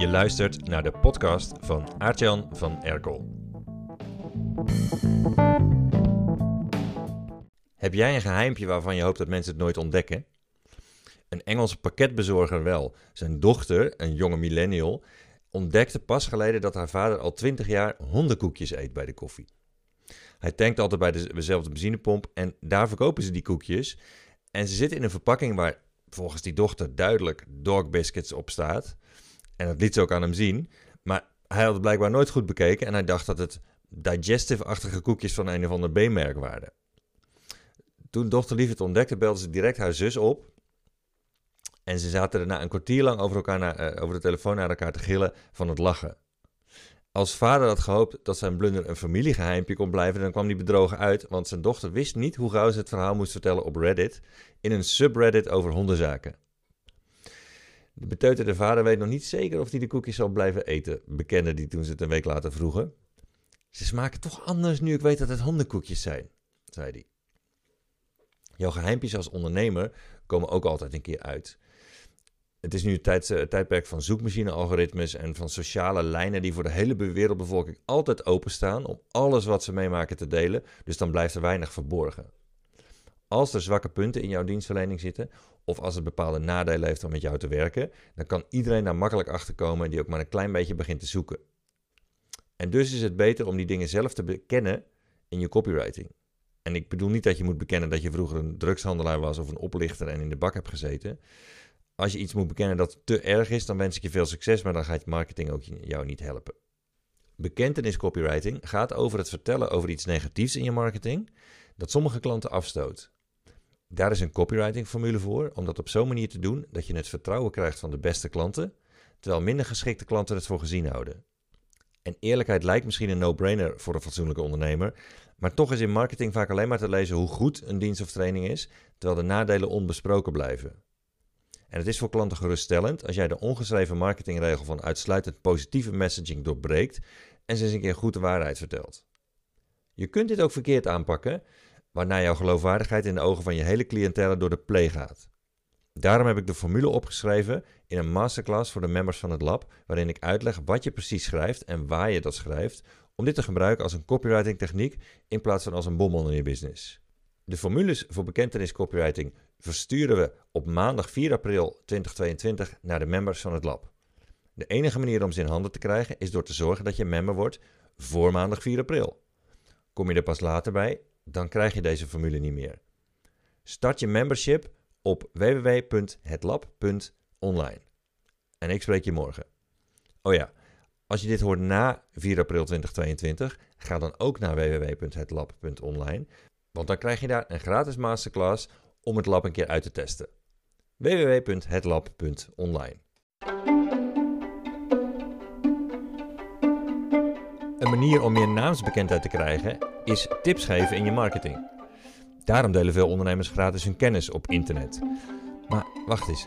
Je luistert naar de podcast van Aartjan van Erkel. Heb jij een geheimpje waarvan je hoopt dat mensen het nooit ontdekken? Een Engelse pakketbezorger wel. Zijn dochter, een jonge millennial, ontdekte pas geleden dat haar vader al 20 jaar hondenkoekjes eet bij de koffie. Hij tankt altijd bij dezelfde benzinepomp en daar verkopen ze die koekjes. En ze zitten in een verpakking waar volgens die dochter duidelijk dog biscuits op staat. En dat liet ze ook aan hem zien. Maar hij had het blijkbaar nooit goed bekeken en hij dacht dat het digestive-achtige koekjes van een of ander B-merk waren. Toen dochter Lief het ontdekte, belde ze direct haar zus op. En ze zaten daarna een kwartier lang over, elkaar naar, uh, over de telefoon naar elkaar te gillen van het lachen. Als vader had gehoopt dat zijn blunder een familiegeheimpje kon blijven, dan kwam die bedrogen uit, want zijn dochter wist niet hoe gauw ze het verhaal moest vertellen op Reddit, in een subreddit over hondenzaken. De beteuterde vader weet nog niet zeker of hij de koekjes zal blijven eten, bekende die toen ze het een week later vroegen. Ze smaken toch anders nu ik weet dat het hondenkoekjes zijn, zei hij. Jouw geheimpjes als ondernemer komen ook altijd een keer uit. Het is nu het, eh, tijdperk van zoekmachine-algoritmes en van sociale lijnen die voor de hele wereldbevolking altijd openstaan om alles wat ze meemaken te delen. Dus dan blijft er weinig verborgen. Als er zwakke punten in jouw dienstverlening zitten, of als het bepaalde nadelen heeft om met jou te werken, dan kan iedereen daar makkelijk achter komen die ook maar een klein beetje begint te zoeken. En dus is het beter om die dingen zelf te bekennen in je copywriting. En ik bedoel niet dat je moet bekennen dat je vroeger een drugshandelaar was of een oplichter en in de bak hebt gezeten. Als je iets moet bekennen dat te erg is, dan wens ik je veel succes, maar dan gaat marketing ook jou niet helpen. Bekentenis copywriting gaat over het vertellen over iets negatiefs in je marketing dat sommige klanten afstoot. Daar is een copywriting formule voor om dat op zo'n manier te doen dat je het vertrouwen krijgt van de beste klanten, terwijl minder geschikte klanten het voor gezien houden. En eerlijkheid lijkt misschien een no-brainer voor een fatsoenlijke ondernemer, maar toch is in marketing vaak alleen maar te lezen hoe goed een dienst of training is, terwijl de nadelen onbesproken blijven. En het is voor klanten geruststellend als jij de ongeschreven marketingregel van uitsluitend positieve messaging doorbreekt en ze eens een keer goed de waarheid vertelt. Je kunt dit ook verkeerd aanpakken, waarna jouw geloofwaardigheid in de ogen van je hele cliëntele door de play gaat. Daarom heb ik de formule opgeschreven in een masterclass voor de members van het lab, waarin ik uitleg wat je precies schrijft en waar je dat schrijft, om dit te gebruiken als een copywriting techniek in plaats van als een bommel in je business. De formules voor bekentenis copywriting versturen we op maandag 4 april 2022 naar de members van het lab. De enige manier om ze in handen te krijgen is door te zorgen dat je member wordt voor maandag 4 april. Kom je er pas later bij, dan krijg je deze formule niet meer. Start je membership op www.hetlab.online. En ik spreek je morgen. Oh ja, als je dit hoort na 4 april 2022, ga dan ook naar www.hetlab.online, want dan krijg je daar een gratis masterclass om het lab een keer uit te testen. www.hetlab.online. Een manier om meer naamsbekendheid te krijgen is tips geven in je marketing. Daarom delen veel ondernemers gratis hun kennis op internet. Maar wacht eens,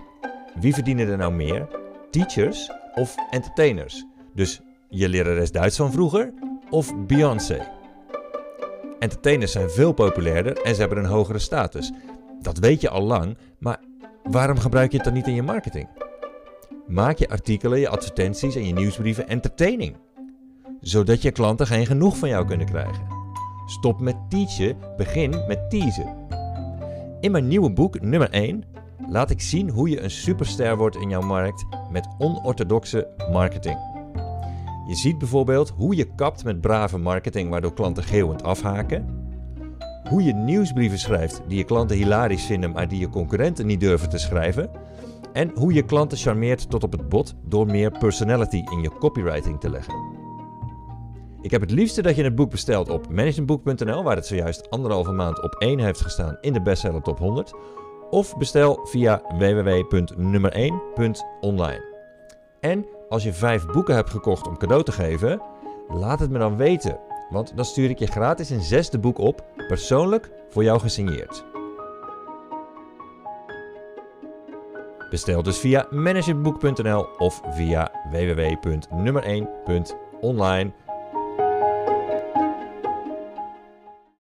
wie verdienen er nou meer? Teachers of entertainers? Dus je lerares Duits van vroeger of Beyoncé? Entertainers zijn veel populairder en ze hebben een hogere status. Dat weet je al lang, maar waarom gebruik je het dan niet in je marketing? Maak je artikelen, je advertenties en je nieuwsbrieven entertaining. Zodat je klanten geen genoeg van jou kunnen krijgen. Stop met teachen, begin met teasen. In mijn nieuwe boek nummer 1 laat ik zien hoe je een superster wordt in jouw markt met onorthodoxe marketing. Je ziet bijvoorbeeld hoe je kapt met brave marketing waardoor klanten geeuwend afhaken hoe je nieuwsbrieven schrijft die je klanten hilarisch vinden, maar die je concurrenten niet durven te schrijven. En hoe je klanten charmeert tot op het bot door meer personality in je copywriting te leggen. Ik heb het liefste dat je het boek bestelt op managementboek.nl, waar het zojuist anderhalve maand op één heeft gestaan in de bestseller top 100. Of bestel via www.nummer1.online. En als je vijf boeken hebt gekocht om cadeau te geven, laat het me dan weten. Want dan stuur ik je gratis een zesde boek op, persoonlijk voor jou gesigneerd. Bestel dus via managerboek.nl of via www.nummer1.online